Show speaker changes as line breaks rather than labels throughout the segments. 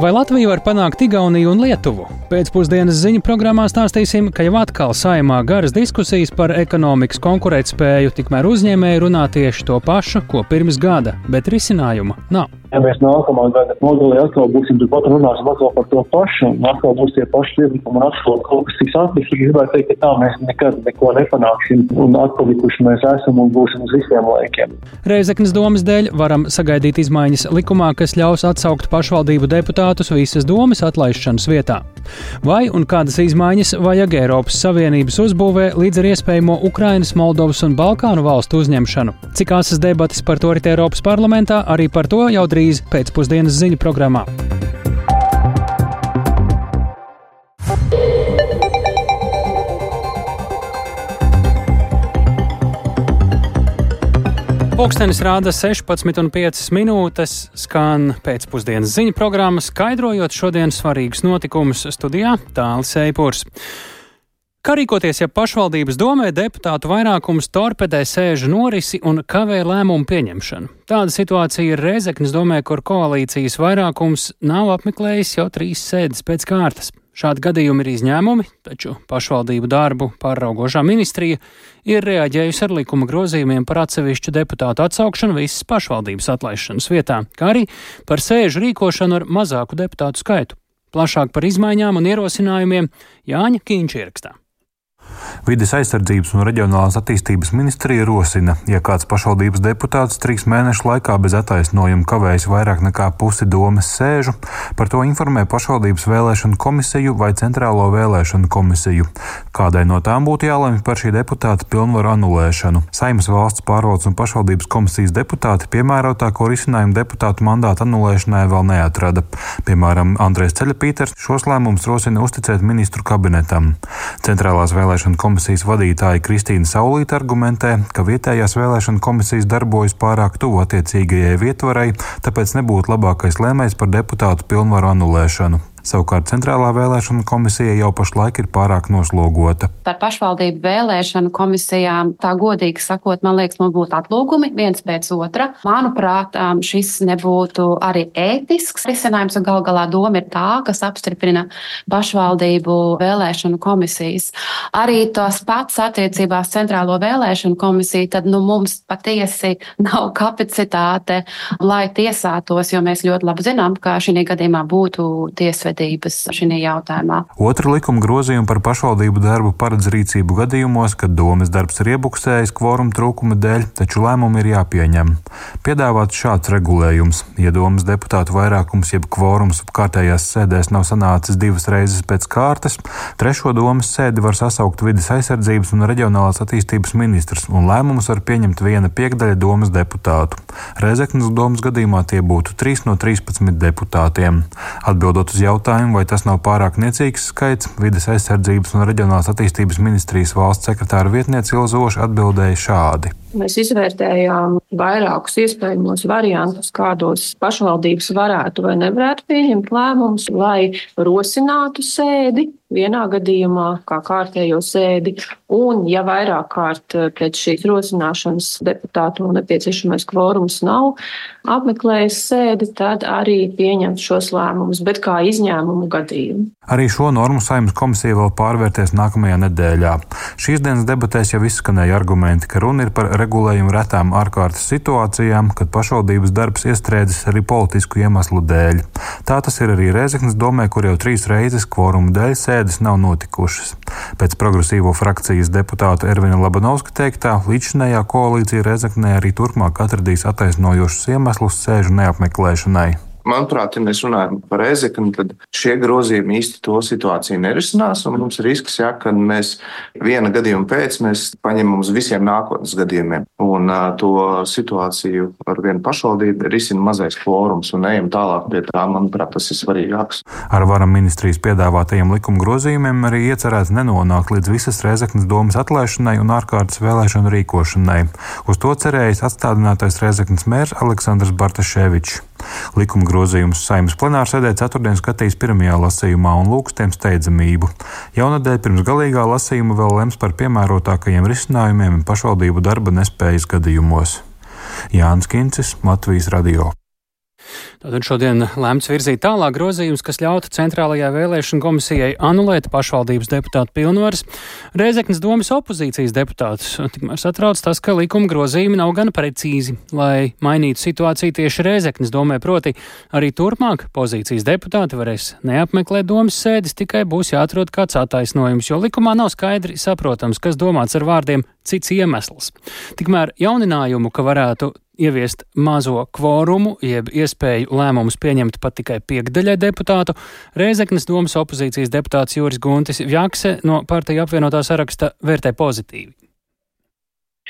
Vai Latvija var panākt Igauniju un Lietuvu? Pēcpusdienas ziņu programmā stāstīsim, ka jau atkal saimā garas diskusijas par ekonomikas konkurētspēju, tikmēr uzņēmēji runā tieši to pašu, ko pirms gada, bet risinājuma nav.
Ja mēs nākamā gada nodalī atkal būsim turpat runāsim atkal par to pašu, un atkal būs tie paši priekšlikumi, un atkal kaut kas tiks atlikts, es gribētu teikt, ka tā mēs nekad neko nepanāksim, un atpalikuši mēs esam un būsim uz visiem laikiem.
Reizeknas domas dēļ varam sagaidīt izmaiņas likumā, kas ļaus atsaukt pašvaldību deputātus visas domas atlaišanas vietā. Vai un kādas izmaiņas vajag Eiropas Savienības uzbūvē līdz ar iespējamo Ukrainas, Moldovas un Balkānu valstu uzņemšanu? Cik asas debatas par to rit Eiropas parlamentā, arī par to jau drīz pēcpusdienas ziņu programmā. Pūkstens rāda 16,5 minūtes, skan pēcpusdienas ziņu programma, skaidrojot šodienas svarīgus notikumus studijā Tāls Eipurs. Kā rīkoties, ja pašvaldības domē deputātu vairākums torpedē sēžu norisi un kavē lēmumu pieņemšanu? Tāda situācija ir Reizeknas domē, kur koalīcijas vairākums nav apmeklējis jau trīs sēdes pēc kārtas. Šādi gadījumi ir izņēmumi, taču pašvaldību darbu pāraugošā ministrija ir reaģējusi ar likuma grozījumiem par atsevišķu deputātu atsaukšanu visas pašvaldības atlaišanas vietā, kā arī par sēžu rīkošanu ar mazāku deputātu skaitu. Plašāk par izmaiņām un ierosinājumiem Jāņa Kīņš ierakstā.
Vides aizsardzības un reģionālās attīstības ministrija rosina, ja kāds pašvaldības deputāts trīs mēnešu laikā bez attaisnojuma kavējas vairāk nekā pusi domas sēžu, par to informē pašvaldības vēlēšanu komisiju vai centrālo vēlēšanu komisiju. Kādai no tām būtu jālemj par šī deputāta pilnvaru anulēšanu? Saimas valsts pārvaldes un pašvaldības komisijas deputāti piemērotāko risinājumu deputātu mandātu anulēšanai vēl neatrada. Piemēram, Andrēs Ceļapīters šos lēmumus rosina uzticēt ministru kabinetam. Centrālās vēlēšana komisijas vadītāja Kristīna Saulīta argumentē, ka vietējās vēlēšana komisijas darbojas pārāk tuvu attiecīgajai vietvarai, tāpēc nebūtu labākais lēmējs par deputātu pilnvaru anulēšanu. Savukārt Centrālā vēlēšana komisija jau pašlaik ir pārāk noslogota.
Par pašvaldību vēlēšanu komisijām, tā godīgi sakot, man liekas, mums būtu atlūgumi viens pēc otra. Manuprāt, šis nebūtu arī ētisks risinājums, un gal galā doma ir tā, kas apstiprina pašvaldību vēlēšanu komisijas. Arī tos pats attiecībās Centrālo vēlēšanu komisiju, tad nu, mums patiesi nav kapacitāte, lai tiesātos, jo mēs ļoti labi zinām, ka šī gadījumā būtu tiesvedība tiesvedības šajā jautājumā.
Otra likuma grozījuma par pašvaldību darbu paredz rīcību gadījumos, kad domas darbs ir iebuksējis kvoruma trūkuma dēļ, taču lēmumi ir jāpieņem. Piedāvāts šāds regulējums. Ja domas deputātu vairākums jeb kvorums kārtējās sēdēs nav sanācis divas reizes pēc kārtas, trešo domas sēdi var sasaukt vidas aizsardzības un reģionālās attīstības ministrs, un lēmumus var pieņemt viena piekdaļa domas deputātu. Rezeknas domas gadījumā tie būtu 3 no 13 deputātiem. Atbildot uz jautājumu, jautājumu, vai tas nav pārāk niecīgs skaits, vides aizsardzības un reģionālās attīstības ministrijas valsts sekretāra vietniece Ilzoša atbildēja šādi.
Mēs izvērtējām vairākus iespējamos variantus, kādos pašvaldības varētu vai nevarētu pieņemt lēmumus, lai rosinātu sēdi vienā gadījumā, kā kārtējo sēdi, un, ja vairāk kārt pēc šīs rosināšanas deputātu nepieciešamais kvorums nav apmeklējis sēdi, tad arī pieņemt šos lēmumus, bet kā izņēmumu gadījumu.
Arī šo normu saimnes komisija vēl pārvērtēs nākamajā nedēļā. Šīs dienas debatēs jau izskanēja argumenti, ka runa ir par regulējumu retām ārkārtas situācijām, kad pašvaldības darbs iestrēdzis arī politisku iemeslu dēļ. Tā tas ir arī Rēzeknas domē, kur jau trīs reizes kvoruma dēļ sēdes nav notikušas. Pēc progresīvo frakcijas deputāta Ervina Labanovska teiktā, līdzinējā koalīcija Rēzeknē arī turpmāk atradīs attaisnojošus iemeslus sēžu neapmeklēšanai.
Manuprāt, ja mēs runājam par Ezeknu, tad šie grozījumi īsti to situāciju nerisinās. Mums ir risks, ja, ka mēs viena gadījuma pēc paņemam uz visiem nākotnes gadījumiem. Un uh, to situāciju ar vienu pašvaldību risina mazais kvorums un ejam tālāk pie tā. Manuprāt, tas ir svarīgāks.
Ar varam ministrijas piedāvātajiem likuma grozījumiem arī iecerēts nenonākt līdz visas Rezeknas domas atlaišanai un ārkārtas vēlēšanu rīkošanai. Uz to cerējis atstādinātais Rezeknas mērs Aleksandrs Bartaševičs. Likuma grozījumus saimnes plenārsēdē ceturtdien skatīs pirmajā lasījumā un lūgs tiem steidzamību. Jaunadēļ pirms galīgā lasījuma vēl lems par piemērotākajiem risinājumiem pašvaldību darba nespējas gadījumos. Jānis Kincis, Latvijas Radio.
Tātad šodien lēmts virzīt tālāk grozījums, kas ļautu Centrālajā vēlēšana komisijai anulēt pašvaldības deputātu pilnvaras. Reizeknas domas opozīcijas deputātus tikmēr satrauc tas, ka likuma grozījumi nav gan precīzi, lai mainītu situāciju tieši Reizeknas domē, proti arī turpmāk pozīcijas deputāti varēs neapmeklēt domas sēdes, tikai būs jāatrod kāds attaisnojums, jo likumā nav skaidri saprotams, kas domāts ar vārdiem cits iemesls. Tikmēr jauninājumu, ka varētu ieviest mazo kvorumu, jeb iespēju lēmumus pieņemt pat tikai piekdaļai deputātu, Rēzeknes domas opozīcijas deputāts Juris Guntis Vjakse no partija apvienotā saraksta vērtē pozitīvi.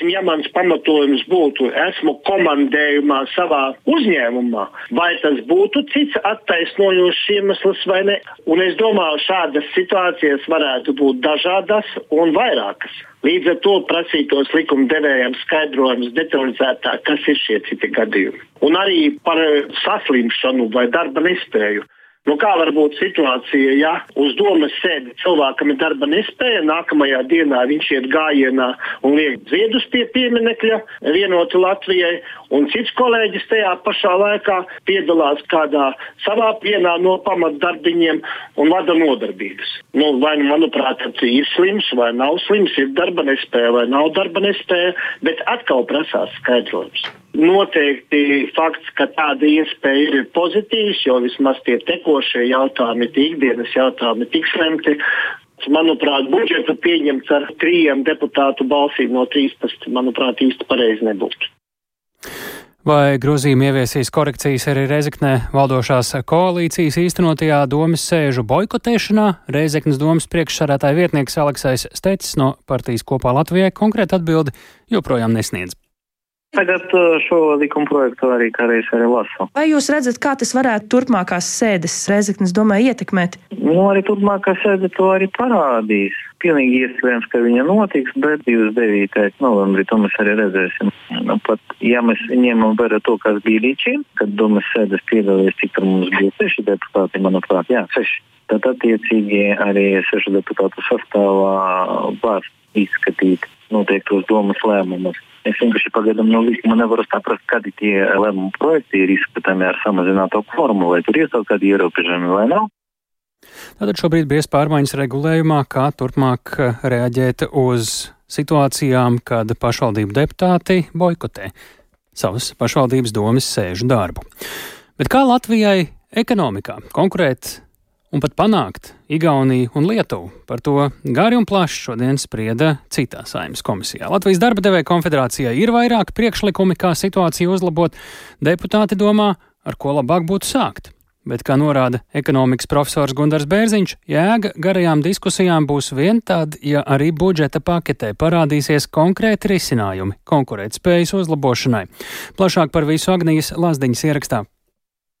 Ja mans pamatojums būtu, esmu komandējumā savā uzņēmumā, vai tas būtu cits attaisnojošs iemesls vai ne? Un es domāju, šādas situācijas varētu būt dažādas un vairākas. Līdz ar to prasītos likumdevējiem skaidrojums detalizētāk, kas ir šie citi gadījumi. Un arī par saslimšanu vai darba nespēju. Nu, kā var būt situācija, ja uz domas sēdi cilvēkam ir darba nespēja, nākamajā dienā viņš iet gājienā un liek ziedus pie pieminekļa vienoti Latvijai, un cits kolēģis tajā pašā laikā piedalās kādā savā vienā no pamatdarbiņiem un vada nodarbības. Nu, vai, nu, manuprāt, ir slims vai nav slims, ir darba nespēja vai nav darba nespēja, bet atkal prasās skaidrojums. Noteikti fakts, ka tāda iespēja ir, pozitīvs, jo vismaz tie tekošie jautājumi, tie ikdienas jautājumi tiks lemti. Manuprāt, budžetu pieņemts ar trījiem deputātu balsīm no 13, manuprāt, īsti pareizi nebūtu.
Vai grozījumi ieviesīs korekcijas arī Reizeknē valdošās koalīcijas īstenotajā domas sēžu boikotēšanā? Reizeknas domas priekšsarētāja vietnieks Aleksais Stecis no partijas kopā Latvijai konkrēti atbildi joprojām nesniedz.
Tagad uh, šo likuma projektu arī kādreiz arī lasu.
Vai jūs redzat, kā tas varētu turpmākās sēdes Reizeknas domē ietekmēt?
Nu, arī turpmākā sēde to arī parādīs. Pilnīgi iespējams, ka viņa notiks, bet 29. novembrī to mēs arī redzēsim. Nu, pat, ja mēs ņemam vērā to, kas bija līdz šim, kad domas sēdes piedalījās, cik tur mums bija seši deputāti, manuprāt, jā, seši. Tad attiecīgi arī sešu deputātu sastāvā var izskatīt noteiktos domas lēmumus. Es vienkārši pagaidām no likuma nevaru saprast, kādi tie lēmumu projekti ir izskatāmi ar samazināto formu, vai tur kaut kādi ierobežojumi vai nav.
Tātad šobrīd bija pārmaiņas regulējumā, kā turpmāk reaģēt uz situācijām, kad pašvaldību deputāti boikotē savas pašvaldības domas sēžu darbu. Bet kā Latvijai ekonomikā konkurēt un pat panākt Igauniju un Lietuvu. Par to gari un plaši šodien sprieda citā saimnes komisijā. Latvijas darba devēja konfederācijai ir vairāk priekšlikumi, kā situāciju uzlabot. Deputāti domā, ar ko labāk būtu sākt. Bet, kā norāda ekonomikas profesors Gunārs Bērziņš, jēga garajām diskusijām būs vien tad, ja arī budžeta paketē parādīsies konkrēti risinājumi konkurētspējas uzlabošanai. Plašāk par visu Agnijas Lazdiņas ierakstā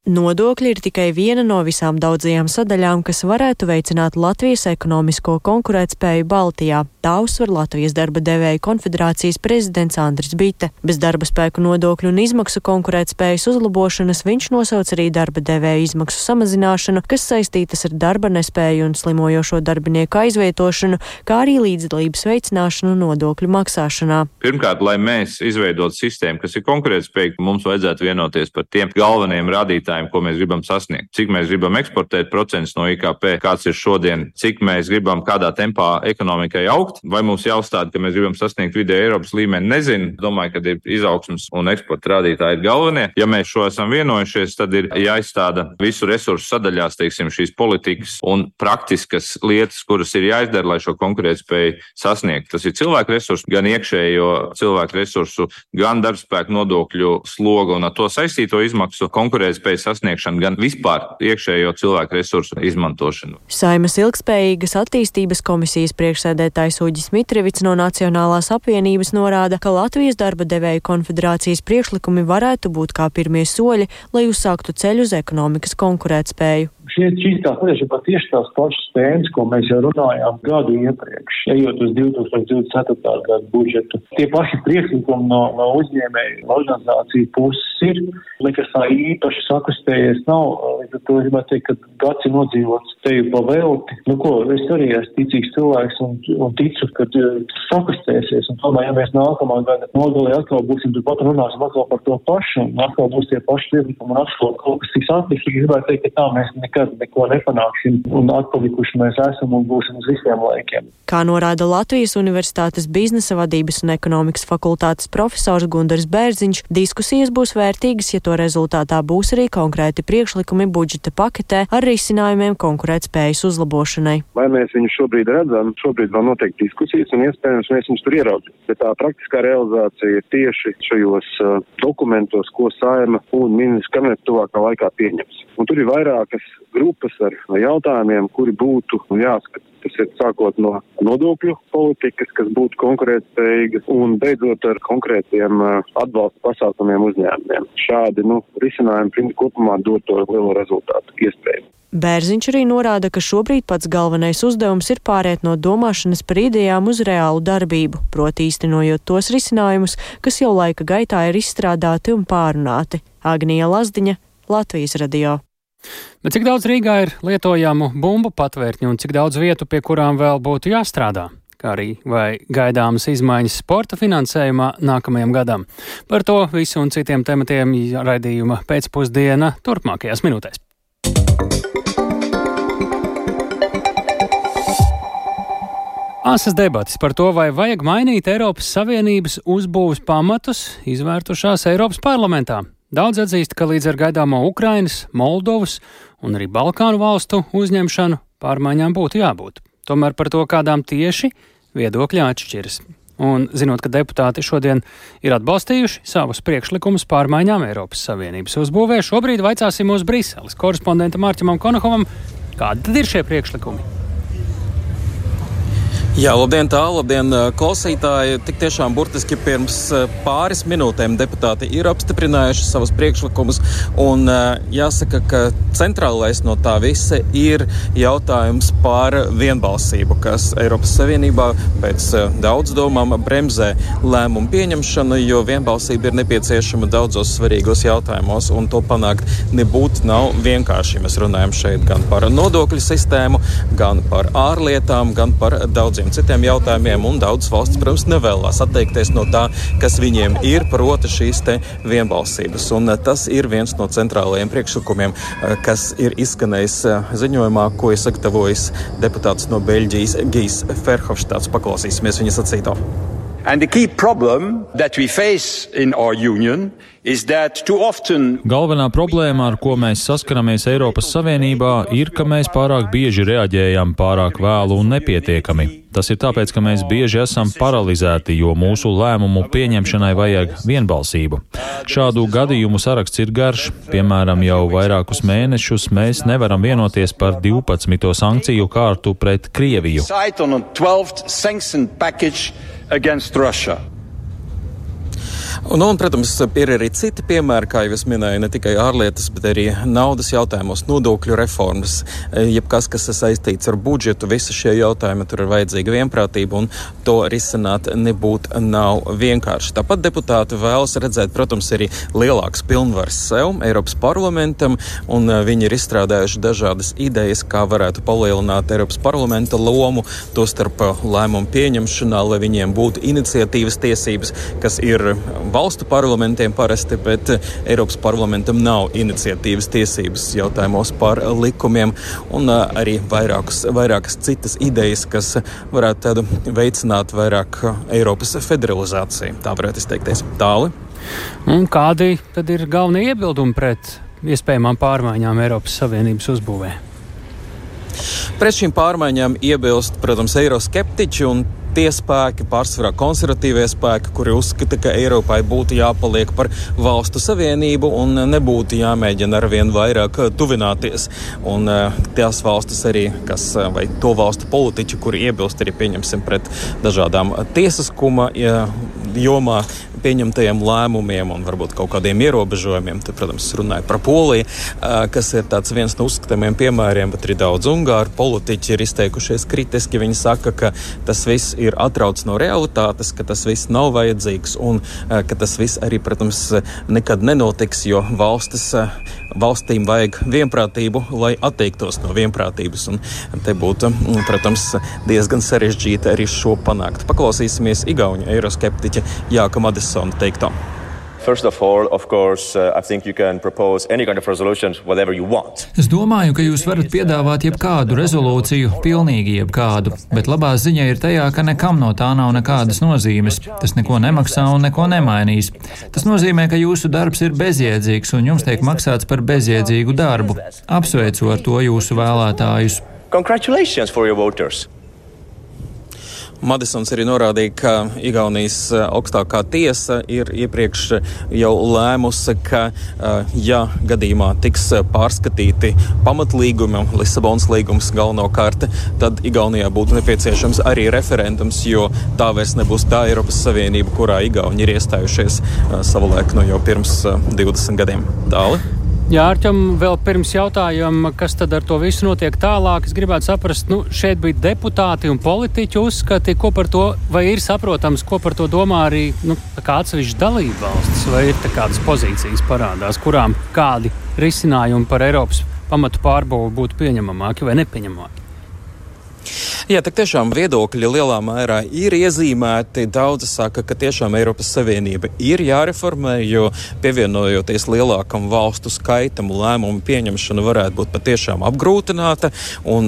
Nodokļi ir tikai viena no visām daudzajām sadaļām, kas varētu veicināt Latvijas ekonomisko konkurētspēju Baltijā. Tā uzsver Latvijas darba devēja konfederācijas prezidents Andris Bite. Bez darba spēku nodokļu un izmaksu konkurētspējas uzlabošanas viņš nosauc arī darba devēja izmaksu samazināšanu, kas saistītas ar darba nespēju un slimojošo darbinieku aizvietošanu, kā arī līdzdalības veicināšanu nodokļu maksāšanā.
Pirmkārt, lai mēs izveidotu sistēmu, kas ir konkurētspējīga, mums vajadzētu vienoties par tiem galvenajiem rādītājiem rādītājiem, ko mēs gribam sasniegt. Cik mēs gribam eksportēt procentus no IKP, kāds ir šodien, cik mēs gribam kādā tempā ekonomikai augt, vai mums jāuzstāda, ka mēs gribam sasniegt vidēju Eiropas līmeni. Nezinu, domāju, ka ir izaugsmas un eksporta rādītāji ir galvenie. Ja mēs šo esam vienojušies, tad ir jāizstāda visu resursu sadaļās, teiksim, šīs politikas un praktiskas lietas, kuras ir jāizdara, lai šo konkurētspēju sasniegtu. Tas ir cilvēku resursu, gan iekšējo cilvēku resursu, gan darbspēku nodokļu slogu un ar to saistīto izmaksu konkurētspējas sasniegšanu, gan vispār iekšējo cilvēku resursu izmantošanu.
Saimas ilgspējīgas attīstības komisijas priekšsēdētājs Uģis Mitrevits no Nacionālās apvienības norāda, ka Latvijas darba devēju konfederācijas priekšlikumi varētu būt kā pirmie soļi, lai uzsāktu ceļu uz ekonomikas konkurētspēju
šie, šīs tās lietas ir tieši tās pašas tēmas, ko mēs jau runājām gadu iepriekš, ejot uz 2024. gadu budžetu. Tie paši priekšlikumi no, no uzņēmēju organizāciju puses ir, nekas tā īpaši sakustējies nav. to gribētu teikt, ka gads ir nodzīvots teju pa velti. Nu, ko, es arī esmu ticīgs cilvēks un, un ticu, ka tas sakustēsies. Un tomēr, ja mēs nākamā gada nogalē atkal būsim turpat runāsim atkal par to pašu, un atkal būs tie paši priekšlikumi un atkal kaut kas tiks atliks, tad gribētu teikt, ka tā mēs nekad neko nepanāksim un atpalikuši mēs esam un būsim uz visiem laikiem.
Kā norāda Latvijas Universitātes biznesa vadības un ekonomikas fakultātes profesors Gundars Bērziņš, diskusijas būs vērtīgas, ja to rezultātā būs arī konkrēti priekšlikumi budžeta paketē ar risinājumiem konkurētspējas uzlabošanai.
Vai mēs viņus šobrīd redzam? Šobrīd vēl notiek diskusijas un iespējams mēs viņus tur ieraudzīt. Bet tā praktiskā realizācija ir tieši šajos uh, dokumentos, ko saima un ministrs kabinets tuvākā laikā pieņems. Un tur ir vairākas grupas ar jautājumiem, kuri būtu jāskata. Tas ir sākot no nodokļu politikas, kas būtu konkurētspējīga, un beidzot ar konkrētiem uh, atbalsta pasākumiem uzņēmumiem. Šādi nu, risinājumi kopumā dod to lielo rezultātu iespēju.
Bērziņš arī norāda, ka šobrīd pats galvenais uzdevums ir pāriet no domāšanas par idejām uz reālu darbību, proti īstenojot tos risinājumus, kas jau laika gaitā ir izstrādāti un pārunāti. Agnija Lazdiņa, Latvijas radio.
Bet cik daudz Rīgā ir lietojamu bumbu patvērtņu un cik daudz vietu, pie kurām vēl būtu jāstrādā? kā arī vai gaidāmas izmaiņas sporta finansējumā nākamajam gadam. Par to visu un citiem tematiem raidījuma pēcpusdiena turpmākajās minūtēs. Asas debatas par to, vai vajag mainīt Eiropas Savienības uzbūves pamatus, izvērtušās Eiropas parlamentā. Daudz atzīst, ka līdz ar gaidāmo Ukrainas, Moldovas un arī Balkānu valstu uzņemšanu pārmaiņām būtu jābūt. Tomēr par to, kādām tieši viedokļi atšķiras. Un zinot, ka deputāti šodien ir atbalstījuši savus priekšlikumus pārmaiņām Eiropas Savienības uzbūvē, šobrīd vaicāsim uz Briseles korespondentam Mārķimam Konohovam, kādi tad ir šie priekšlikumi.
Jā, labdien, tā, labdien, klausītāji. Tik tiešām burtiski pirms pāris minūtēm deputāti ir apstiprinājuši savus priekšlikumus, un jāsaka, ka centrālais no tā visa ir jautājums par vienbalsību, kas Eiropas Savienībā pēc daudz domām bremzē lēmumu pieņemšanu, jo vienbalsība ir nepieciešama daudzos svarīgos jautājumos, un to panākt nebūtu nav vienkārši. Mēs runājam šeit gan par nodokļu sistēmu, gan par ārlietām, gan par daudziem daudziem citiem jautājumiem, un daudzas valsts, protams, nevēlas atteikties no tā, kas viņiem ir, proti, šīs vienbalsības. Un eh, tas ir viens no centrālajiem priekšlikumiem, eh, kas ir izskanējis eh, ziņojumā, ko ir sagatavojis deputāts no Beļģijas Gijs Ferhofštāts. Paklausīsimies viņa sacīto. And the key problem that we face in our union
Galvenā problēma, ar ko mēs saskaramies Eiropas Savienībā, ir, ka mēs pārāk bieži reaģējam pārāk vēlu un nepietiekami. Tas ir tāpēc, ka mēs bieži esam paralizēti, jo mūsu lēmumu pieņemšanai vajag vienbalsību. Šādu gadījumu saraksts ir garš. Piemēram, jau vairākus mēnešus mēs nevaram vienoties par 12. sankciju kārtu pret Krieviju
against Russia. Un, un, protams, ir arī citi piemēri, kā jau es minēju, ne tikai ārlietas, bet arī naudas jautājumos, nodokļu reformas, e, jebkas, kas ir saistīts ar budžetu. Visi šie jautājumi tur ir vajadzīga vienprātība, un to risināt nebūtu nav vienkārši. Tāpat deputāti vēlas redzēt, protams, arī lielāks pilnvars sev, Eiropas parlamentam, un e, viņi ir izstrādājuši dažādas idejas, kā varētu palielināt Eiropas parlamenta lomu, tostarp e, lēmumu pieņemšanā, lai viņiem būtu iniciatīvas tiesības, kas ir valstu parlamentiem parasti, bet eh, Eiropas parlamentam nav iniciatīvas tiesības jautājumos par likumiem un eh, arī vairākus, vairākas citas idejas, kas varētu tādu veicināt vairāk eh, Eiropas federalizāciju. Tā varētu izteikties tāli.
Un kādi tad ir galvenie iebildumi pret iespējamām pārmaiņām Eiropas Savienības uzbūvē?
Pret šīm pārmaiņām iebilst, protams, eiroskeptiķi un tie spēki, pārsvarā konservatīvie spēki, kuri uzskata, ka Eiropai būtu jāpaliek par valstu savienību un nebūtu jāmēģina arvien vairāk tuvināties. Un eh, tās valstis arī, kas, eh, vai to valstu politiķi, kuri iebilst arī pieņemsim pret dažādām tiesiskuma jomā pieņemtajiem lēmumiem un varbūt kaut kādiem ierobežojumiem. Tad, protams, runāju par Poliju, kas ir viens no uzskatāmiem piemēriem, bet arī daudz ungāru politiķi ir izteikušies kritiski. Viņi saka, ka tas viss ir atrauc no realitātes, ka tas viss nav vajadzīgs un ka tas viss arī, protams, nekad nenotiks, jo valstis, valstīm vajag vienprātību, lai atteiktos no vienprātības. Un te būtu, protams, diezgan sarežģīti arī šo panākt. Paklausīsimies Igaunijas eiroskeptiķa Jāka Madisona teikto.
First of all, of course, uh, I think you can propose any kind of resolutions, whatever you want.
Es domāju, ka jūs varat piedāvāt jebkādu rezolūciju, pilnīgi jebkādu, bet labā ziņa ir tajā, ka nekam no tā nav nekādas nozīmes. Tas neko nemaksā un neko nemainīs. Tas nozīmē, ka jūsu darbs ir bezjēdzīgs un jums tiek maksāts par bezjēdzīgu darbu. Apsveicu ar to jūsu vēlētājus.
Congratulations for your voters!
Madisons arī norādīja, ka Igaunijas eh, augstākā tiesa ir iepriekš jau lēmusi, ka, eh, ja gadījumā tiks pārskatīti pamatlīgumi, Lisabonas līgums galvenokārt, tad Igaunijā būtu nepieciešams arī referendums, jo tā vairs nebūs tā Eiropas Savienība, kurā Igauni ir iestājušies eh, savulaik no jau pirms 20 gadiem. Tālāk.
Jā, Arčam, vēl pirms jautājuma, kas tad ar to visu notiek tālāk, es gribētu saprast, nu, šeit bija deputāti un politiķi uzskati, ko par to, vai ir saprotams, ko par to domā arī nu, atsevišķi dalība valstis, vai ir kādas pozīcijas parādās, kurām kādi risinājumi par Eiropas pamatu pārbūvi būtu pieņemamāki vai nepieņemamāki.
Jā, tā tiešām viedokļi lielā mērā ir iezīmēti. Daudzi saka, ka tiešām Eiropas Savienība ir jāreformē, jo pievienojoties lielākam valstu skaitam, lēmumu pieņemšana varētu būt patiešām apgrūtināta.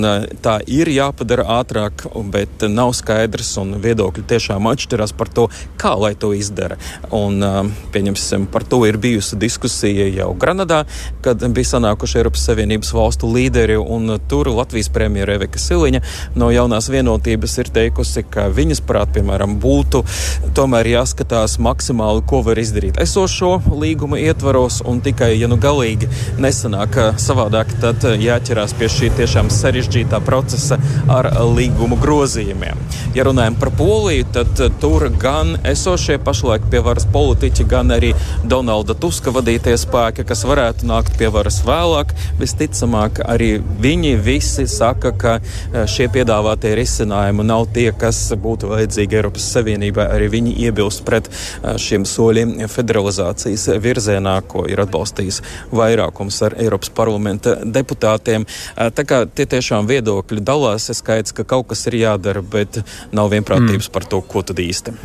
Eh, tā ir jāpadara ātrāk, bet nav skaidrs un viedokļi tiešām atšķirās par to, kā lai to izdara. Un, eh, pieņemsim, par to ir bijusi diskusija jau Granadā, kad bija sanākuši Eiropas Savienības valstu līderi, un tur Latvijas premjera Eveka Siliņa no jaunās vienotības ir teikusi, ka viņas prāt, piemēram, būtu tomēr jāskatās maksimāli, ko var izdarīt esošo līguma ietvaros, un tikai, ja nu galīgi nesanāk savādāk, tad jāķerās pie šī tiešām sarežģītā procesa ar līguma grozījumiem. Ja runājam par Poliju, tad tur gan esošie pašlaik pie varas politiķi, gan arī Donalda Tuska vadītie spēki, kas varētu nākt pie varas vēlāk, visticamāk arī viņi visi saka, ka šie piedāvātie risinājumi nav tie, kas būtu vajadzīgi Eiropas Savienībai. Arī viņi iebilst pret šiem soļiem federalizācijas virzienā, ko ir atbalstījis vairākums ar Eiropas parlamenta deputātiem. Tā kā tie tiešām viedokļi dalās, ir skaidrs, ka kaut kas ir jādara, bet nav vienprātības mm. par to, ko tad īsti.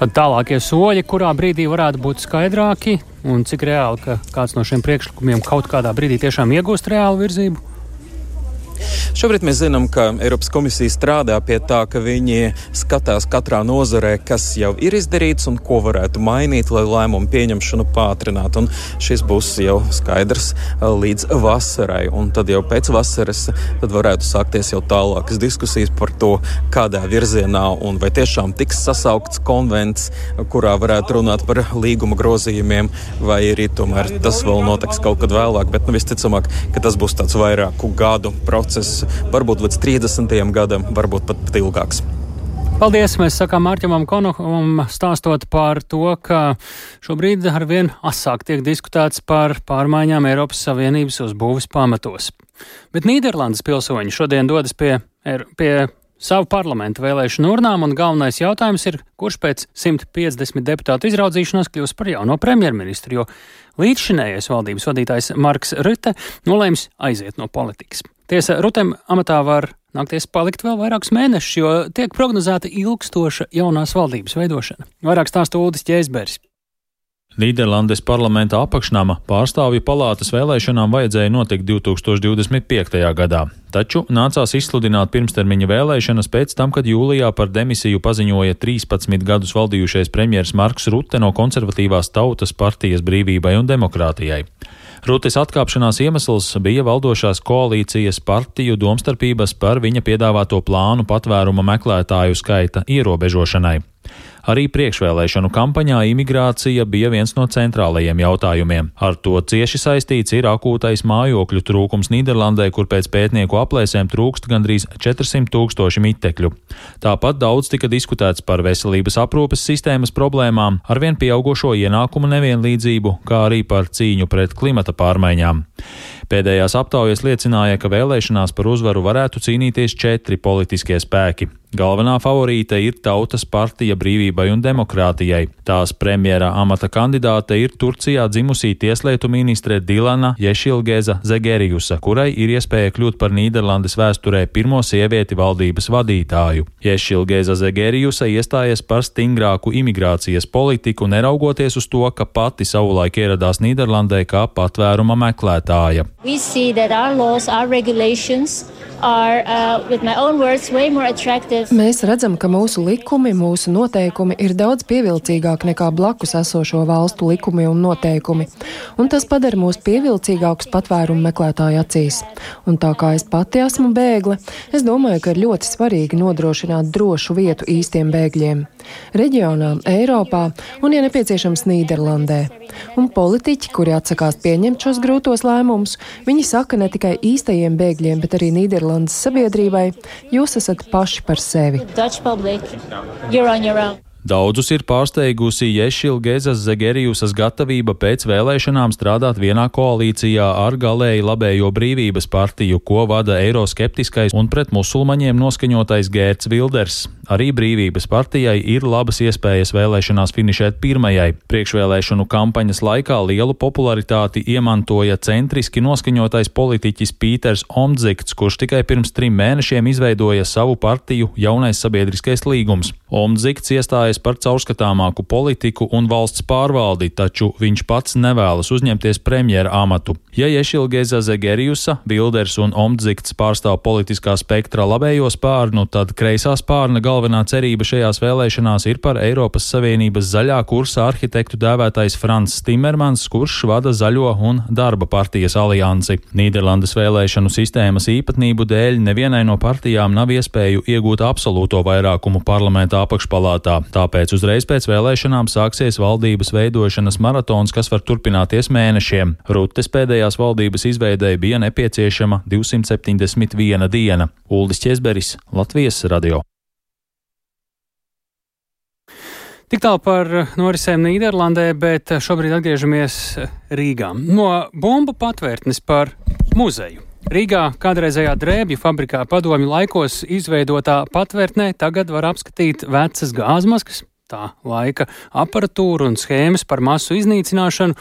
Tad tālākie soļi, kurā brīdī varētu būt skaidrāki un cik reāli, ka kāds no šiem priekšlikumiem kaut kādā brīdī tiešām iegūst reālu virzību?
Šobrīd mēs zinām, ka Eiropas komisija strādā pie tā, ka viņi skatās katrā nozarē, kas jau ir izdarīts un ko varētu mainīt, lai lēmumu pieņemšanu pātrinātu. Un šis būs jau skaidrs līdz vasarai. Un tad jau pēc vasaras varētu sākties jau tālākas diskusijas par to, kādā virzienā un vai tiešām tiks sasaukts konvents, kurā varētu runāt par līguma grozījumiem, vai arī tomēr tas vēl notiks kaut kad vēlāk. Bet nu, visticamāk, ka tas būs tāds vairāku gadu process varbūt līdz 30. gadam, varbūt pat ilgāks.
Paldies! Mēs sakām Mārķam Konovam stāstot par to, ka šobrīd arvien asāk tiek diskutēts par pārmaiņām Eiropas Savienības uzbūves pamatos. Bet Nīderlandes pilsoņi šodien dodas pie, pie savu parlamentu vēlēšanu urnām, un galvenais jautājums ir, kurš pēc 150 deputātu izraudzīšanās kļūs par jauno premjerministru, jo līdzšinējais valdības vadītājs Marks Rutte nolēms aiziet no politikas. Tiesa, Rutem amatā var nākties palikt vēl vairākus mēnešus, jo tiek prognozēta ilgstoša jaunās valdības veidošana. Vairāk stāsta Ulris Ķēzberis.
Nīderlandes parlamenta apakšnama pārstāvju palātas vēlēšanām vajadzēja notikt 2025. gadā, taču nācās izsludināt pirmstermiņa vēlēšanas pēc tam, kad jūlijā par demisiju paziņoja 13 gadus valdījušais premjers Marks Rutte no konservatīvās tautas partijas brīvībai un demokrātijai. Rūtis atkāpšanās iemesls bija valdošās koalīcijas partiju domstarpības par viņa piedāvāto plānu patvēruma meklētāju skaita ierobežošanai. Arī priekšvēlēšanu kampaņā imigrācija bija viens no centrālajiem jautājumiem. Ar to cieši saistīts ir akūtais mājokļu trūkums Nīderlandē, kur pēc pētnieku aplēsēm trūkst gandrīz 400 tūkstoši mitekļu. Tāpat daudz tika diskutēts par veselības aprūpes sistēmas problēmām, arvien pieaugušo ienākumu nevienlīdzību, kā arī par cīņu pret klimata pārmaiņām. Pēdējās aptaujas liecināja, ka vēlēšanās par uzvaru varētu cīnīties četri politiskie spēki. Galvenā favorīte ir Tautas partija brīvībai un demokrātijai. Tās premjera amata kandidāte ir Turcijā dzimusī tieslietu ministre Dilana Ješilgeza Zegerijusa, kurai ir iespēja kļūt par Nīderlandes vēsturē pirmo sievieti valdības vadītāju. Ješilgeza Zegerijusa iestājas par stingrāku imigrācijas politiku, neraugoties uz to, ka pati savulaik ieradās Nīderlandē kā patvēruma meklētāja. We see that our laws, our regulations
are, uh, words, Mēs redzam, ka mūsu likumi, mūsu noteikumi ir daudz pievilcīgāki nekā blakus esošo valstu likumi un noteikumi, un tas padara mūs pievilcīgākus patvērumu meklētāju acīs. Un tā kā es pati esmu bēgle, es domāju, ka ir ļoti svarīgi nodrošināt drošu vietu īstiem bēgļiem - reģionā, Eiropā un, ja nepieciešams, Nīderlandē. Un politiķi, kuri atsakās pieņemt šos grūtos lēmumus, viņi saka ne tikai īstajiem bēgļiem, bet arī. Nīderlandes sabiedrībai, jūs esat paši par sevi.
Daudzus ir pārsteigusi Ješila Gezas Zegerijusas gatavība pēc vēlēšanām strādāt vienā koalīcijā ar galēji labējo brīvības partiju, ko vada eiroskeptiskais un pret musulmaņiem noskaņotais Gērts Vilders. Arī brīvības partijai ir labas iespējas vēlēšanās finišēt pirmajai. Priekšvēlēšanu kampaņas laikā lielu popularitāti iemantoja centriski noskaņotais politiķis Pīters Omdzikts, kurš tikai pirms trim mēnešiem izveidoja savu partiju Jaunais sabiedriskais līgums. Omdzikts iestājas par caurskatāmāku politiku un valsts pārvaldi, taču viņš pats nevēlas uzņemties premjera amatu. Ja Ješilgeza Zegeriusa, Bilders un Omdzikts pārstāv politiskā spektra labējo spārnu, tad kreisā spārna galvenā cerība šajās vēlēšanās ir par Eiropas Savienības zaļā kursa arhitektu dēvētais Frans Timermans, kurš vada zaļo un darba partijas aliansi. Nīderlandes vēlēšanu sistēmas īpatnību dēļ nevienai no partijām nav iespēju iegūt absolūto vairākumu parlamentā apakšpalātā, tāpēc uzreiz pēc vēlēšanām sāksies valdības veidošanas maratons, kas var turpināties mēnešiem. Rutes pēdējās valdības izveidēji bija nepieciešama 271 diena. Uldis Česberis, Latvijas radio.
Tik tālu par norisēm Nīderlandē, bet šobrīd atgriežamies Rīgā. No bumbu patvērtnes par muzeju. Rīgā kādreizējā drēbju fabrikā padomju laikos izveidotā patvērtnē tagad var apskatīt vecas gāzmaskas, tā laika aparatūru un schēmas par masu iznīcināšanu.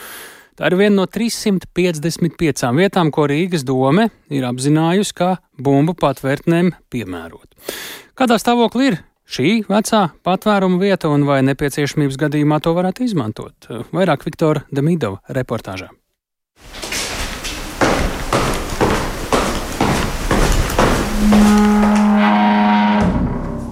Tā ir viena no 355 vietām, ko Rīgas dome ir apzinājusi kā bumbu patvērtnēm piemērot. Kādā stāvoklī ir šī vecā patvēruma vieta un vai nepieciešamības gadījumā to varētu izmantot. Vairāk Viktora Demidova reportāžā.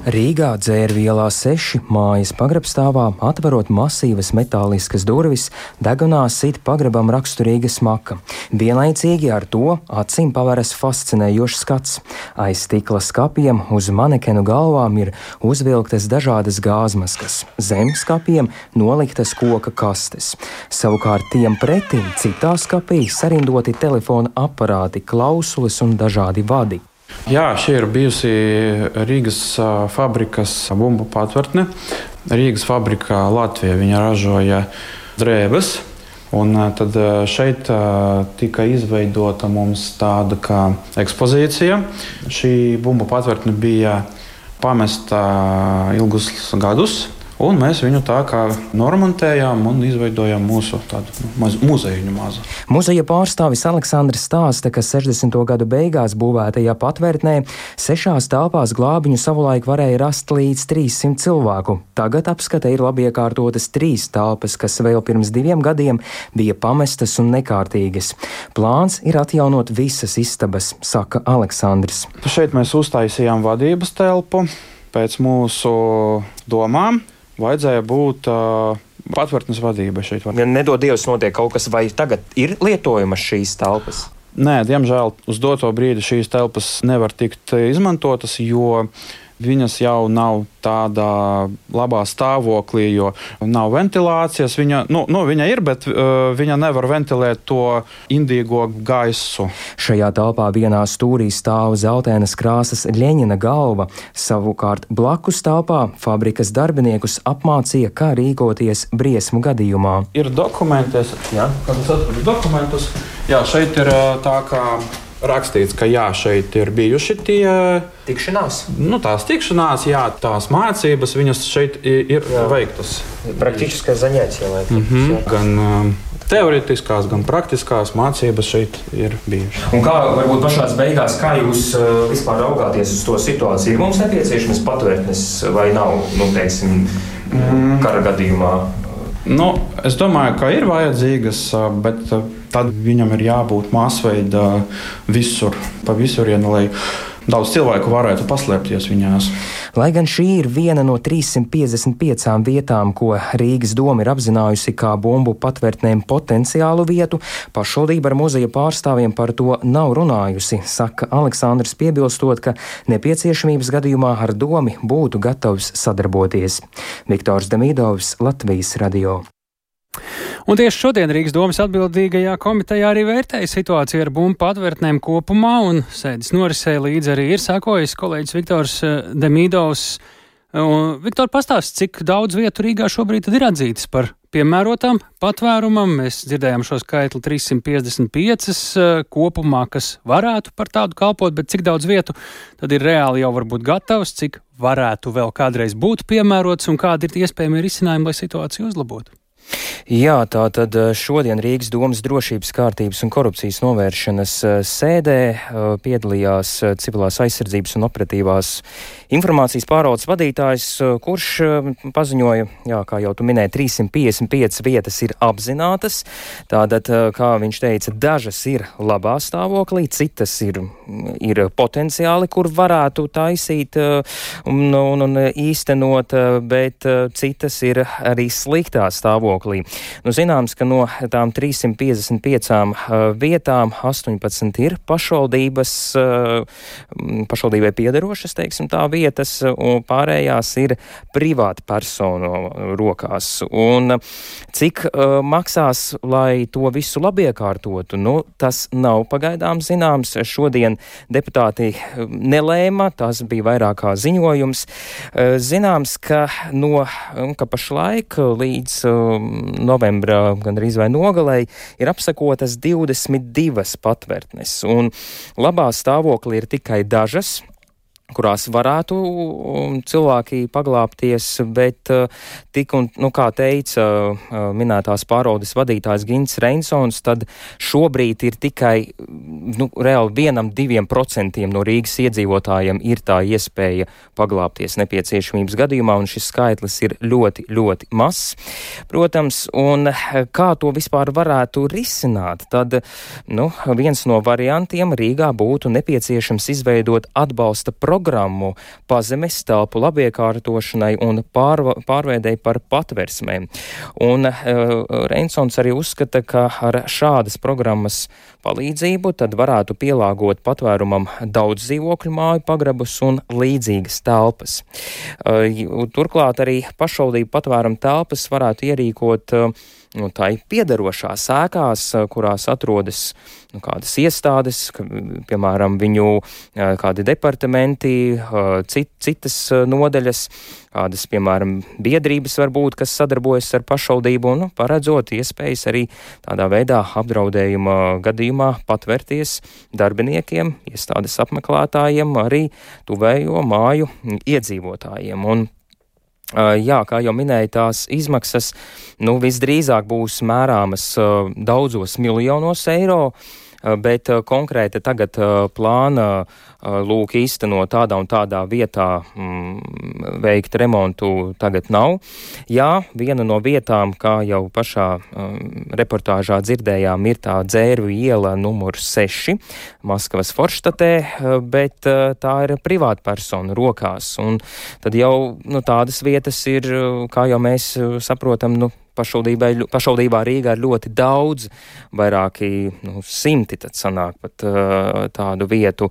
Rīgā dzērvielā 6 mājas pagrabstāvā atverot masīvas metāliskas durvis, degunā sit pagrabam raksturīga smaka. Vienlaicīgi ar to acīm paveras fascinējošs skats. Aiz stikla skapiem uz manekenu galvām ir uzvilktas dažādas gāzmaskas, zem skapiem noliktas koka kastes. Savukārt tiem pretim citā skapī sarindoti telefona aparāti, klausulis un dažādi vadi.
Jā, šī ir bijusi Rīgas fabrikas bumbu patvērtne. Rīgas fabrikā Latvijā viņa ražoja drēbes. Un tad šeit tika izveidota mums tāda kā ekspozīcija. Šī bumbu patvērtne bija pamesta ilgus gadus. Un mēs viņu tā kā normontējām un izveidojām mūsu nu, muzeju mazu.
Muzeja pārstāvis Aleksandrs stāsta, ka 60. gadu beigās būvētajā patvērtnē sešās telpās glābiņu savulaik varēja rast līdz 300 cilvēku. Tagad apskata ir labi iekārtotas trīs telpas, kas vēl pirms diviem gadiem bija pamestas un nekārtīgas. Plāns ir atjaunot visas istabas, saka Aleksandrs.
Šeit mēs uztaisījām vadības telpu pēc mūsu domām vajadzēja būt uh, patvērtnes vadība šeit.
Ja nedod Dievs, notiek kaut kas, vai tagad ir lietojamas šīs telpas?
Nē, diemžēl uz doto brīdi šīs telpas nevar tikt izmantotas, jo viņas jau nav tādā labā stāvoklī, jo nav ventilācijas. Viņa, nu, nu, viņa ir, bet uh, viņa nevar ventilēt to indīgo gaisu.
Šajā telpā vienā stūrī stāv zeltainas krāsas Ļeņina galva. Savukārt blakus telpā fabrikas darbiniekus apmācīja, kā rīkoties briesmu gadījumā.
Ir dokumenti, es atradu dokumentus. Jā, šeit ir uh, tā kā rakstīts, ka jā, šeit ir bijuši tie
tikšanās.
Nu, tās tikšanās, jā, tās mācības, viņas šeit ir jā. veiktas.
Praktiskās zanētas,
mm -hmm. gan um, teorētiskās, gan praktiskās mācības šeit ir bijušas.
Un kā varbūt pašā beigās, kā jūs uh, vispār raugāties uz to situāciju? Ir mums nepieciešams patvērtnes vai nav, nu, teiksim, mm. kara gadījumā?
Nu, es domāju, ka ir vajadzīgas, bet tad viņam ir jābūt masveida visur, pa visurienu, lai daudz cilvēku varētu paslēpties viņās.
Lai gan šī ir viena no 355 vietām, ko Rīgas doma ir apzinājusi kā bumbu patvērtnēm potenciālu vietu, pašvaldība ar muzeja pārstāvjiem par to nav runājusi, saka Aleksandrs, piebilstot, ka nepieciešamības gadījumā ar domu būtu gatavs sadarboties. Viktors Demidovs, Latvijas radio.
Un tieši šodien Rīgas domas atbildīgajā komitejā arī vērtēja situāciju ar bumbu atvērtnēm kopumā, un sēdes norisē līdzi arī ir sākojis kolēģis Viktors eh, Demīdovs. Viktor, pastāst, cik daudz vietu Rīgā šobrīd ir atzītas par piemērotām patvērumam. Mēs dzirdējām šo skaitli 355 eh, kopumā, kas varētu par tādu kalpot, bet cik daudz vietu tad ir reāli jau varbūt gatavs, cik varētu vēl kādreiz būt piemērots un kādi ir iespējami risinājumi, lai situāciju uzlabotu?
Jā, tā tad eh, šodien Rīgas domas drošības kārtības un korupcijas novēršanas eh, sēdē eh, piedalījās civilās aizsardzības un operatīvās informācijas pārvaldes vadītājs, kurš paziņoja, jā, kā jau tu minēji, 355 vietas ir apzinātas. Tātad, kā viņš teica, dažas ir labā stāvoklī, citas ir, ir potenciāli, kur varētu taisīt un, un, un īstenot, bet citas ir arī sliktā stāvoklī stāvoklī. Nu, zināms, ka no tām 355 uh, vietām 18 ir pašvaldības, uh, pašvaldībai piederošas, teiksim tā, vietas, un pārējās ir privāta personu rokās. Un cik uh, maksās, lai to visu labi iekārtotu, nu, tas nav pagaidām zināms. Šodien deputāti nelēma, tas bija vairāk kā ziņojums. Zināms, ka no, ka pašlaik līdz novembra gandrīz vai nogalēji ir apsakotas 22 patvērtnes, un labā stāvoklī ir tikai dažas kurās varētu um, cilvēki paglāpties, bet uh, tik un, nu, kā teica uh, minētās pāraudes vadītājs Gins Reinsons, tad šobrīd ir tikai, nu, reāli vienam, diviem procentiem no Rīgas iedzīvotājiem ir tā iespēja paglāpties nepieciešamības gadījumā, un šis skaitlis ir ļoti, ļoti mazs. Protams, un kā to vispār varētu risināt, tad, nu, viens no variantiem Rīgā būtu nepieciešams izveidot atbalsta programmu, programmu pazemes telpu labiekārtošanai un pārva, pārveidei par patversmēm. Un uh, Reinsons arī uzskata, ka ar šādas programmas palīdzību tad varētu pielāgot patvērumam daudz dzīvokļu māju pagrabus un līdzīgas telpas. Uh, turklāt arī pašvaldību patvērumu telpas varētu ierīkot uh, nu, tai piederošās ēkās, kurās atrodas nu, kādas iestādes, piemēram, viņu kādi departamenti, cit, citas nodaļas, kādas, piemēram, biedrības varbūt, kas sadarbojas ar pašvaldību nu, paredzot iespējas arī tādā veidā apdraudējuma gadījumā patvērties darbiniekiem, iestādes apmeklētājiem, arī tuvējo māju iedzīvotājiem. Un Jā, kā jau minēju, tās izmaksas nu, visdrīzāk būs mērāmas daudzos miljonos eiro. Eh, bet eh, konkrēti tagad eh, plāna lūk īstenot tādā un tādā vietā mm, veikt remontu tagad nav. Jā, viena no vietām, kā jau pašā um, reportāžā dzirdējām, ir tā dzērvu iela numur 6 Maskavas Forštatē, bet tā ir privātpersonu rokās. Un tad jau nu, tādas vietas ir, kā jau mēs saprotam, nu, pašvaldībā Rīgā ir ļoti daudz, vairāki nu, simti tad sanāk pat uh, tādu vietu.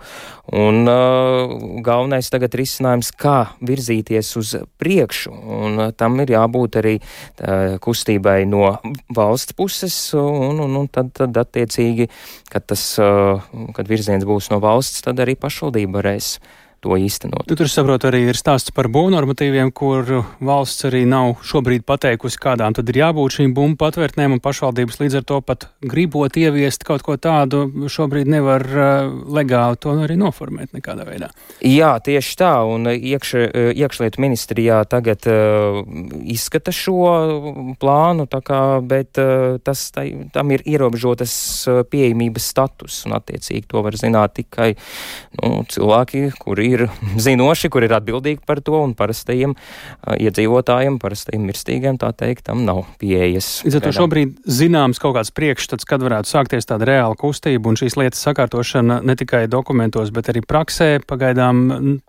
Un uh, galvenais tagad ir izcinājums, kā virzīties uz priekšu, un uh, tam ir jābūt arī uh, kustībai no valsts puses, un, un, un tad, tad attiecīgi, kad tas, uh, kad virziens būs no valsts, tad arī pašvaldība varēs to īstenot.
Tu tur saproti, arī ir stāsts par būvnormatīviem, kur valsts arī nav šobrīd pateikusi, kādām tad ir jābūt šīm bumbu patvērtnēm, un pašvaldības līdz ar to pat gribot ieviest kaut ko tādu, šobrīd nevar uh, legāli to arī noformēt nekādā veidā.
Jā, tieši tā, un iekš, iekšlietu ministrijā tagad uh, izskata šo plānu, kā, bet uh, tas, tai, tam ir ierobežotas pieejamības status, un attiecīgi to var zināt tikai nu, cilvēki, kuri ir zinoši, kur ir atbildīgi par to, un parastajiem uh, iedzīvotājiem, parastajiem mirstīgiem, tā teikt, tam nav pieejas.
Līdz ar to šobrīd zināms kaut kāds priekšstats, kad varētu sākties tāda reāla kustība, un šīs lietas sakārtošana ne tikai dokumentos, bet arī praksē pagaidām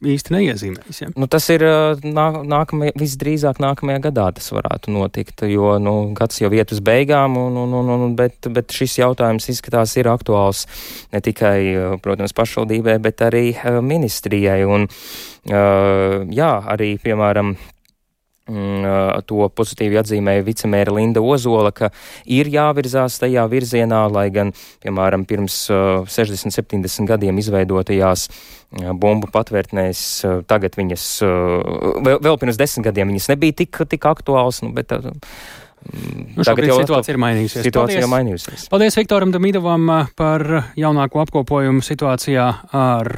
īsti neiezīmējas. Ja?
Nu, tas ir nā, nākamajā, visdrīzāk nākamajā gadā tas varētu notikt, jo nu, gads jau iet uz beigām, un, un, un, un, bet, bet šis jautājums izskatās ir aktuāls ne tikai, protams, pašvaldībai, bet arī ministrijai Latvijai. Un, jā, arī, piemēram, mm, To pozitīvi atzīmēja vicemēra Linda Ozola, ka ir jāvirzās tajā virzienā, lai gan, piemēram, pirms 60-70 gadiem izveidotajās bumbu patvērtnēs, tagad viņas, vēl, vēl pirms desmit gadiem viņas nebija tik, tik aktuāls, nu, bet
Nu, Tagad jau situācija ir mainījusies.
Situācija Paldies. ir mainījusies.
Paldies Viktoram Damidovam par jaunāko apkopojumu situācijā ar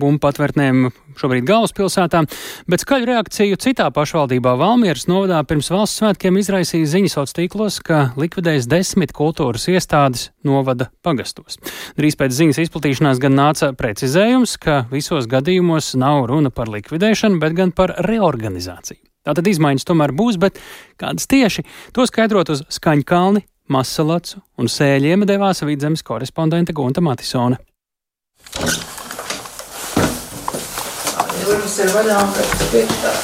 bumbu patvērtnēm šobrīd galvaspilsētā, bet skaļu reakciju citā pašvaldībā Valmieras novadā pirms valsts svētkiem izraisīja ziņas sauc tīklos, ka likvidēs desmit kultūras iestādes novada pagastos. Drīz pēc ziņas izplatīšanās gan nāca precizējums, ka visos gadījumos nav runa par likvidēšanu, bet gan par reorganizāciju. Tātad izmaiņas tomēr būs, bet kādas tieši to skaidrot uz Skaņkalni, Masalacu un Sēļiem devās vidzemes korespondente Gunta Matisone.
Durvis ir vaļā un pēc piektā.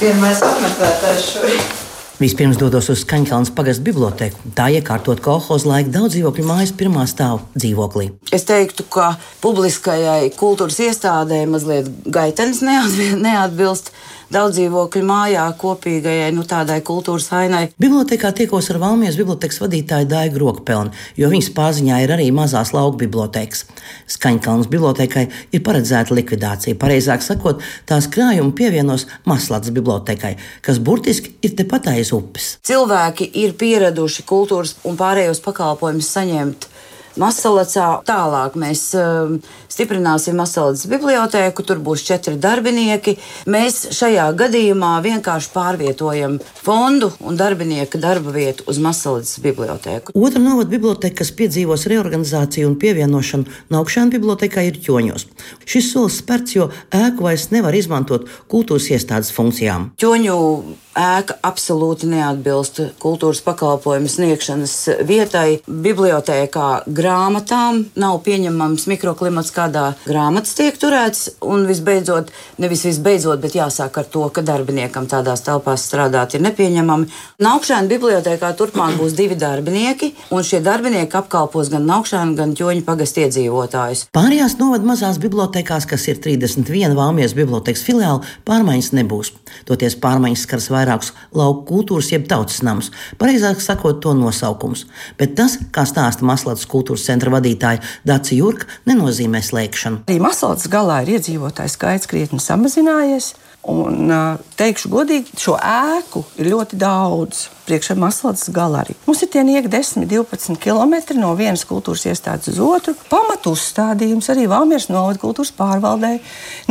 Pirmais apmeklētājs šorīt. Vispirms dodos uz Kaņķelnes pagastu biblioteku. Tā iekārtot kolhoz laika daudz dzīvokļu mājas pirmā stāva dzīvoklī.
Es teiktu, ka publiskajai kultūras iestādē mazliet gaitenis neatbilst daudz dzīvokļu mājā kopīgajai nu, tādai kultūras ainai.
Bibliotēkā tiekos ar Valmijas bibliotekas vadītāju Daigu Rokpelnu, jo viņas pārziņā ir arī mazās lauku bibliotekas. Skaņkalnas bibliotekai ir paredzēta likvidācija. Pareizāk sakot, tās krājumu pievienos Maslats bibliotekai, kas burtiski ir tepat aiz upes.
Cilvēki ir pieraduši kultūras un pārējos pakalpojumus saņemt Masalacā. Tālāk mēs uh, stiprināsim Masalacas bibliotēku, tur būs četri darbinieki. Mēs šajā gadījumā vienkārši pārvietojam fondu un darbinieka darba vietu uz Masalacas bibliotēku.
Otra novada biblioteka, kas piedzīvos reorganizāciju un pievienošanu Naukšēna bibliotekai, ir ķoņos. Šis solis spērts, jo ēku vairs nevar izmantot kultūras iestādes funkcijām.
Ķoņu ēka absolūti neatbilst kultūras pakalpojumu sniegšanas vietai. Bibliotēkā grāmatām nav pieņemams mikroklimats, kādā grāmatas tiek turēts. Un visbeidzot, nevis visbeidzot, bet jāsāk ar to, ka darbiniekam tādās telpās strādāt ir nepieņemami. Naukšēna bibliotēkā turpmāk būs divi darbinieki, un šie darbinieki apkalpos gan Naukšēna, gan ķoņu pagastu iedzīvotājus.
Pārējās novada mazās bibliotekās, kas ir 31 Valmijas bibliotekas filiāli, pārmaiņas nebūs. Toties pārmaiņas skars vairāk vairākus lauku kultūras, jeb tautas namus, pareizāk sakot, to nosaukumus. Bet tas, kā stāsta Maslātas kultūras centra vadītāja Dāca Jurka, nenozīmē slēgšanu.
Arī Maslātas galā ir iedzīvotāju skaits krietni samazinājies. Un, teikšu godīgi, šo ēku ir ļoti daudz priekšā Maslādas galerija. Mums ir tie nieki 10, 12 km no vienas kultūras iestādes uz otru. Pamatu uzstādījums arī Valmieras novada kultūras pārvaldē.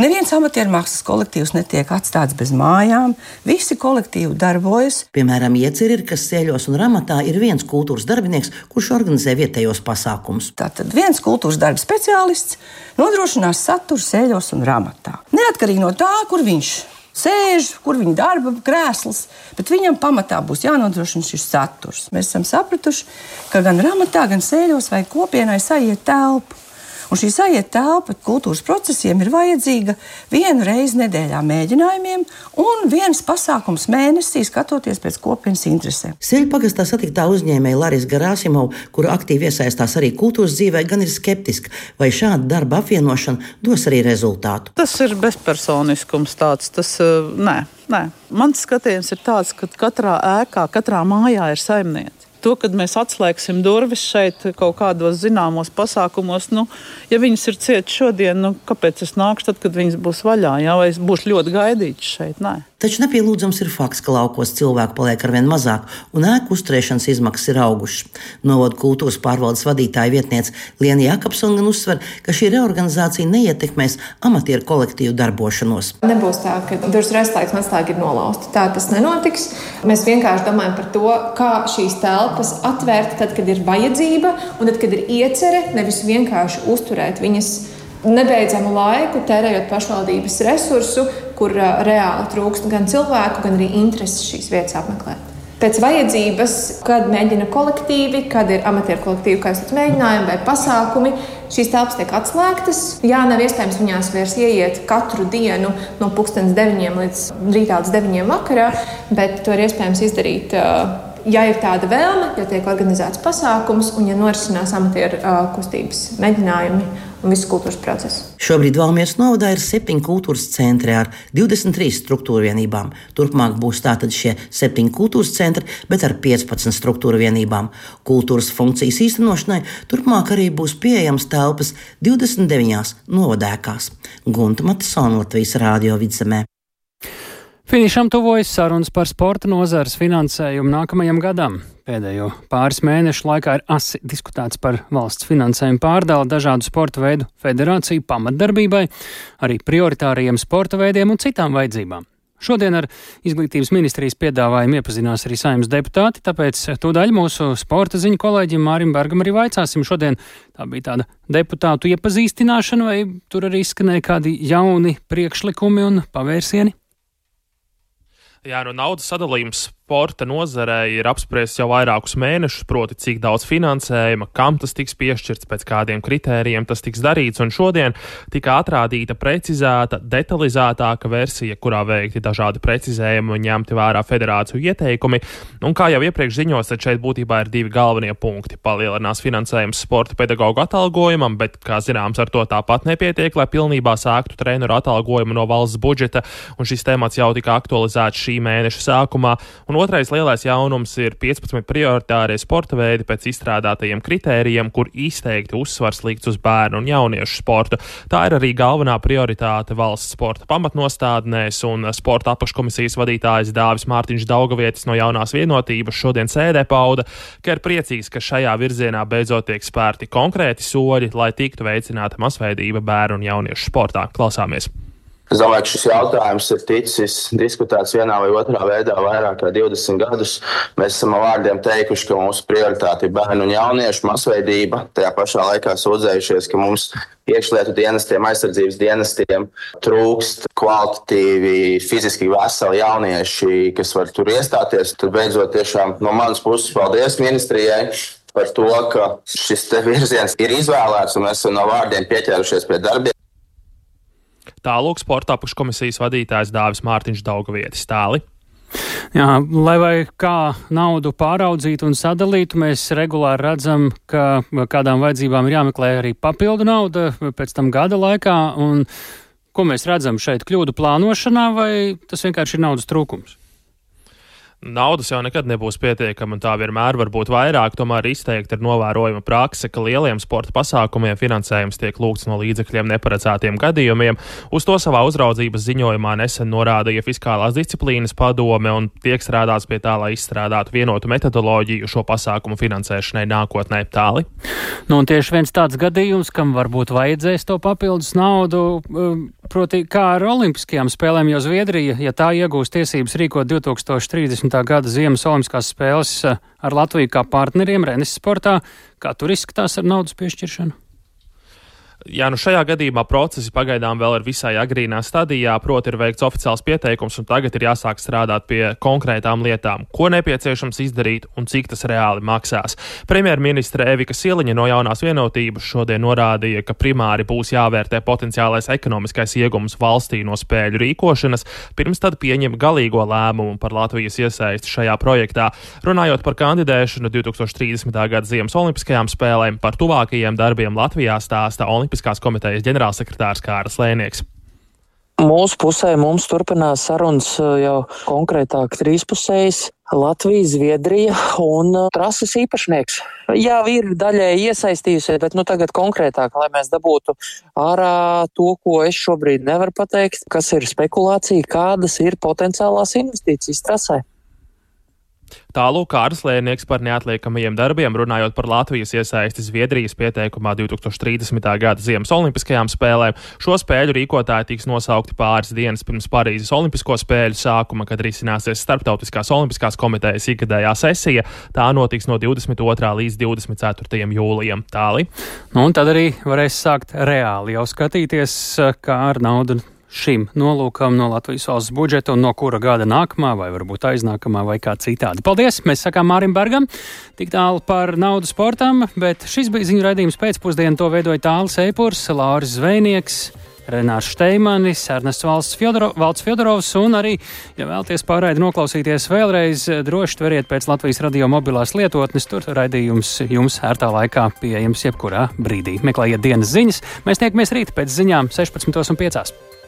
Neviens amatieru mākslas kolektīvs netiek atstāts bez mājām. Visi kolektīvi darbojas.
Piemēram, Ieceri ir, kas ceļos un ramatā ir viens kultūras darbinieks, kurš organizē vietējos pasākumus.
Tātad viens kultūras darba speciālists nodrošinās saturu ceļos un ramatā. Neatkarīgi no tā, kur viņš ir sēž, kur viņa darba krēsls, bet viņam pamatā būs jānodrošina šis saturs. Mēs esam sapratuši, ka gan ramatā, gan sēļos vajag kopienai sajiet telpu.
Un šī sajiet telpa kultūras procesiem ir vajadzīga vienu reizi nedēļā mēģinājumiem un viens pasākums mēnesī, skatoties pēc kopienas interesēm.
Sēļu pagastā satiktā uzņēmēja Laris Garāsimov, kura aktīvi iesaistās arī kultūras dzīvē, gan ir skeptiska, vai šāda darba apvienošana dos arī rezultātu.
Tas ir bezpersoniskums tāds, tas nē. Nē. Mans skatījums ir tāds, ka katrā ēkā, katrā mājā ir saimniece to, ka mēs atslēgsim durvis šeit kaut kādos zināmos pasākumos, nu, ja viņas ir cietas šodien, nu, kāpēc es nākšu tad, kad viņas būs vaļā? Jā, vai es būšu ļoti gaidīts šeit? Nē.
Taču nepielūdzams ir fakts, ka laukos cilvēku paliek arvien mazāk un ēku uzturēšanas izmaksas ir augušas. Novodu kultūras pārvaldes vadītāja vietniece Liena Jakobsona gan uzsver, ka šī reorganizācija neietekmēs amatieru kolektīvu darbošanos.
Nebūs tā, ka durvis un atslēga ir nolauzta. Tā tas nenotiks. Mēs vienkārši domājam par to, kā šīs telpas atvērt tad, kad ir vajadzība un tad, kad ir iecerē, nevis vienkārši uzturēt viņas nebeidzamu laiku, tērējot pašvaldības resursu, kur reāli trūkst gan cilvēku, gan arī intereses šīs vietas apmeklēt. Pēc vajadzības, kad mēģina kolektīvi, kad ir amatieru kolektīvi, kā jau mēģinājumi vai pasākumi, šīs telpas tiek atslēgtas. Jā, nav iespējams viņās vairs ieiet katru dienu no 9 līdz rītā līdz 9 vakarā, bet to ir iespējams izdarīt. Ja ir tāda vēlme, ja tiek organizēts pasākums un ja norisinās amatieru kustības mēģinājumi un visu kultūras procesu.
Šobrīd Valmieras novadā ir septiņi kultūras centri ar 23 struktūra vienībām. Turpmāk būs tātad šie septiņi kultūras centri, bet ar 15 struktūra vienībām. Kultūras funkcijas īstenošanai turpmāk arī būs pieejams telpas 29 novadēkās. Gunta Matisona Latvijas Rādio vidzemē.
Finišam tuvojas sarunas par sporta nozares finansējumu nākamajam gadam. Pēdējo pāris mēnešu laikā ir asi diskutēts par valsts finansējumu pārdali dažādu sporta veidu federāciju pamatdarbībai, arī prioritāriem sporta veidiem un citām vajadzībām. Šodien ar izglītības ministrijas piedāvājumu iepazinās arī saimnes deputāti, tāpēc tūdaļ mūsu sporta ziņu kolēģim Mārim Bergam arī vaicāsim. Šodien tā bija tāda deputātu iepazīstināšana, vai tur arī izskanēja kādi jauni priekšlikumi un pavērsieni?
Jā, no naudas sadalījums sporta nozarē ir apspriests jau vairākus mēnešus, proti, cik daudz finansējuma, kam tas tiks piešķirts, pēc kādiem kritērijiem tas tiks darīts. Un šodien tika atrādīta precizēta, detalizētāka versija, kurā veikti dažādi precizējumi un ņemti vērā federāciju ieteikumi. Un kā jau iepriekš ziņos, tad šeit būtībā ir divi galvenie punkti. Palielinās finansējums sporta pedagoģu atalgojumam, bet, kā zināms, ar to tāpat nepietiek, lai pilnībā sāktu treneru atalgojumu no valsts budžeta. Un šis temats jau tika aktualizēts šī mēneša sākumā. Un otrais lielais jaunums ir 15 prioritārie sporta veidi pēc izstrādātajiem kritērijiem, kur izteikti uzsvars likts uz bērnu un jauniešu sportu. Tā ir arī galvenā prioritāte valsts sporta pamatnostādnēs, un sporta apakškomisijas vadītājs Dāvis Mārtiņš Daugavietis no jaunās vienotības šodien sēdē pauda, ka ir priecīgs, ka šajā virzienā beidzot tiek spērti konkrēti soļi, lai tiktu veicināta masveidība bērnu un jauniešu sportā. Klausāmies!
Es domāju, ka šis jautājums ir ticis diskutēts vienā vai otrā veidā vairāk kā 20 gadus. Mēs esam vārdiem teikuši, ka mūsu prioritāte ir bērnu un jauniešu masveidība. Tajā pašā laikā sūdzējušies, ka mums iekšlietu dienestiem, aizsardzības dienestiem trūkst kvalitatīvi, fiziski veseli jaunieši, kas var tur iestāties. Tad beidzot, tiešām no manas puses, paldies ministrijai par to, ka šis virziens ir izvēlēts un mēs esam no vārdiem pieķērušies pie darbiem.
Tālāk sporta apakškomisijas vadītājs Dāvis Mārtiņš Daugavietis Tāli.
Jā, lai vai kā naudu pāraudzītu un sadalītu, mēs regulāri redzam, ka kādām vajadzībām ir jāmeklē arī papildu nauda pēc tam gada laikā. Un, ko mēs redzam šeit? Kļūdu plānošanā vai tas vienkārši ir naudas trūkums?
Naudas jau nekad nebūs pietiekama, un tā vienmēr var būt vairāk. Tomēr izteikti ir novērojama prakse, ka lieliem sporta pasākumiem finansējums tiek lūgts no līdzekļiem neparedzētiem gadījumiem. Uz to savā uzraudzības ziņojumā nesen norādīja Fiskālās disciplīnas padome un tiek strādāts pie tā, lai izstrādātu vienotu metodoloģiju šo pasākumu finansēšanai nākotnē tāli.
Nu, un tieši viens tāds gadījums, kam varbūt vajadzēs to papildus naudu, um, proti, kā ar Olimpiskajām spēlēm, jo Zviedrija, ja tā iegūs tiesības rīkot 2030. Gada Ziemas Olimpiskās spēles eh, ar Latviju kā partneriem Renes sportā. Kā tur izskatās ar naudas piešķiršanu?
Jā, nu šajā gadījumā procesi pagaidām vēl ir visai agrīnā stadijā, proti ir veikts oficiāls pieteikums un tagad ir jāsāk strādāt pie konkrētām lietām, ko nepieciešams izdarīt un cik tas reāli maksās. Premjerministre Evika Siliņa no jaunās vienotības šodien norādīja, ka primāri būs jāvērtē potenciālais ekonomiskais iegums valstī no spēļu rīkošanas, pirms tad pieņem galīgo lēmumu par Latvijas iesaisti šajā projektā. Runājot par kandidēšanu 2030. gada Ziemas Olimpiskajām spēlēm, par tuvākajiem darbiem Latvijā stāsta Olimpiskajām Olimpiskās komitejas ģenerālsekretārs Kārs Lēnieks.
Mūsu pusē mums turpinās sarunas uh, jau konkrētāk trīspusējas. Latvija, Zviedrija un uh, trases īpašnieks. Jā, ir daļēji iesaistījusies, bet nu, tagad konkrētāk, lai mēs dabūtu ārā to, ko es šobrīd nevaru pateikt, kas ir spekulācija, kādas ir potenciālās investīcijas trasē.
Tālūk Kārs Lēnieks par neatliekamajiem darbiem, runājot par Latvijas iesaisti Zviedrijas pieteikumā 2030. gada Ziemas Olimpiskajām spēlēm. Šo spēļu rīkotāji tiks nosaukti pāris dienas pirms Parīzes Olimpisko spēļu sākuma, kad risināsies Starptautiskās Olimpiskās komitejas ikgadējā sesija. Tā notiks no 22. līdz 24. jūlijam. Tāli.
Nu, un tad arī varēs sākt reāli jau skatīties, kā ar naudu šim nolūkam no Latvijas valsts budžeta un no kura gada nākamā, vai varbūt aiznākamā, vai kā citādi. Paldies! Mēs sakām Mārim Bergam, tik tālu par naudu sportam, bet šis bija ziņu raidījums pēcpusdienu. To veidoja Tāls Eipurs, Lauris Zvejnieks. Renārs Šteimanis, Ernests Valsts Fjodoro, Valds Fjodorovs un arī, ja vēlties pārraidi noklausīties vēlreiz, droši tveriet pēc Latvijas radio mobilās lietotnes, tur raidījums jums ērtā laikā pieejams jebkurā brīdī. Meklējiet dienas ziņas, mēs tiekamies rīt pēc ziņām 16.5.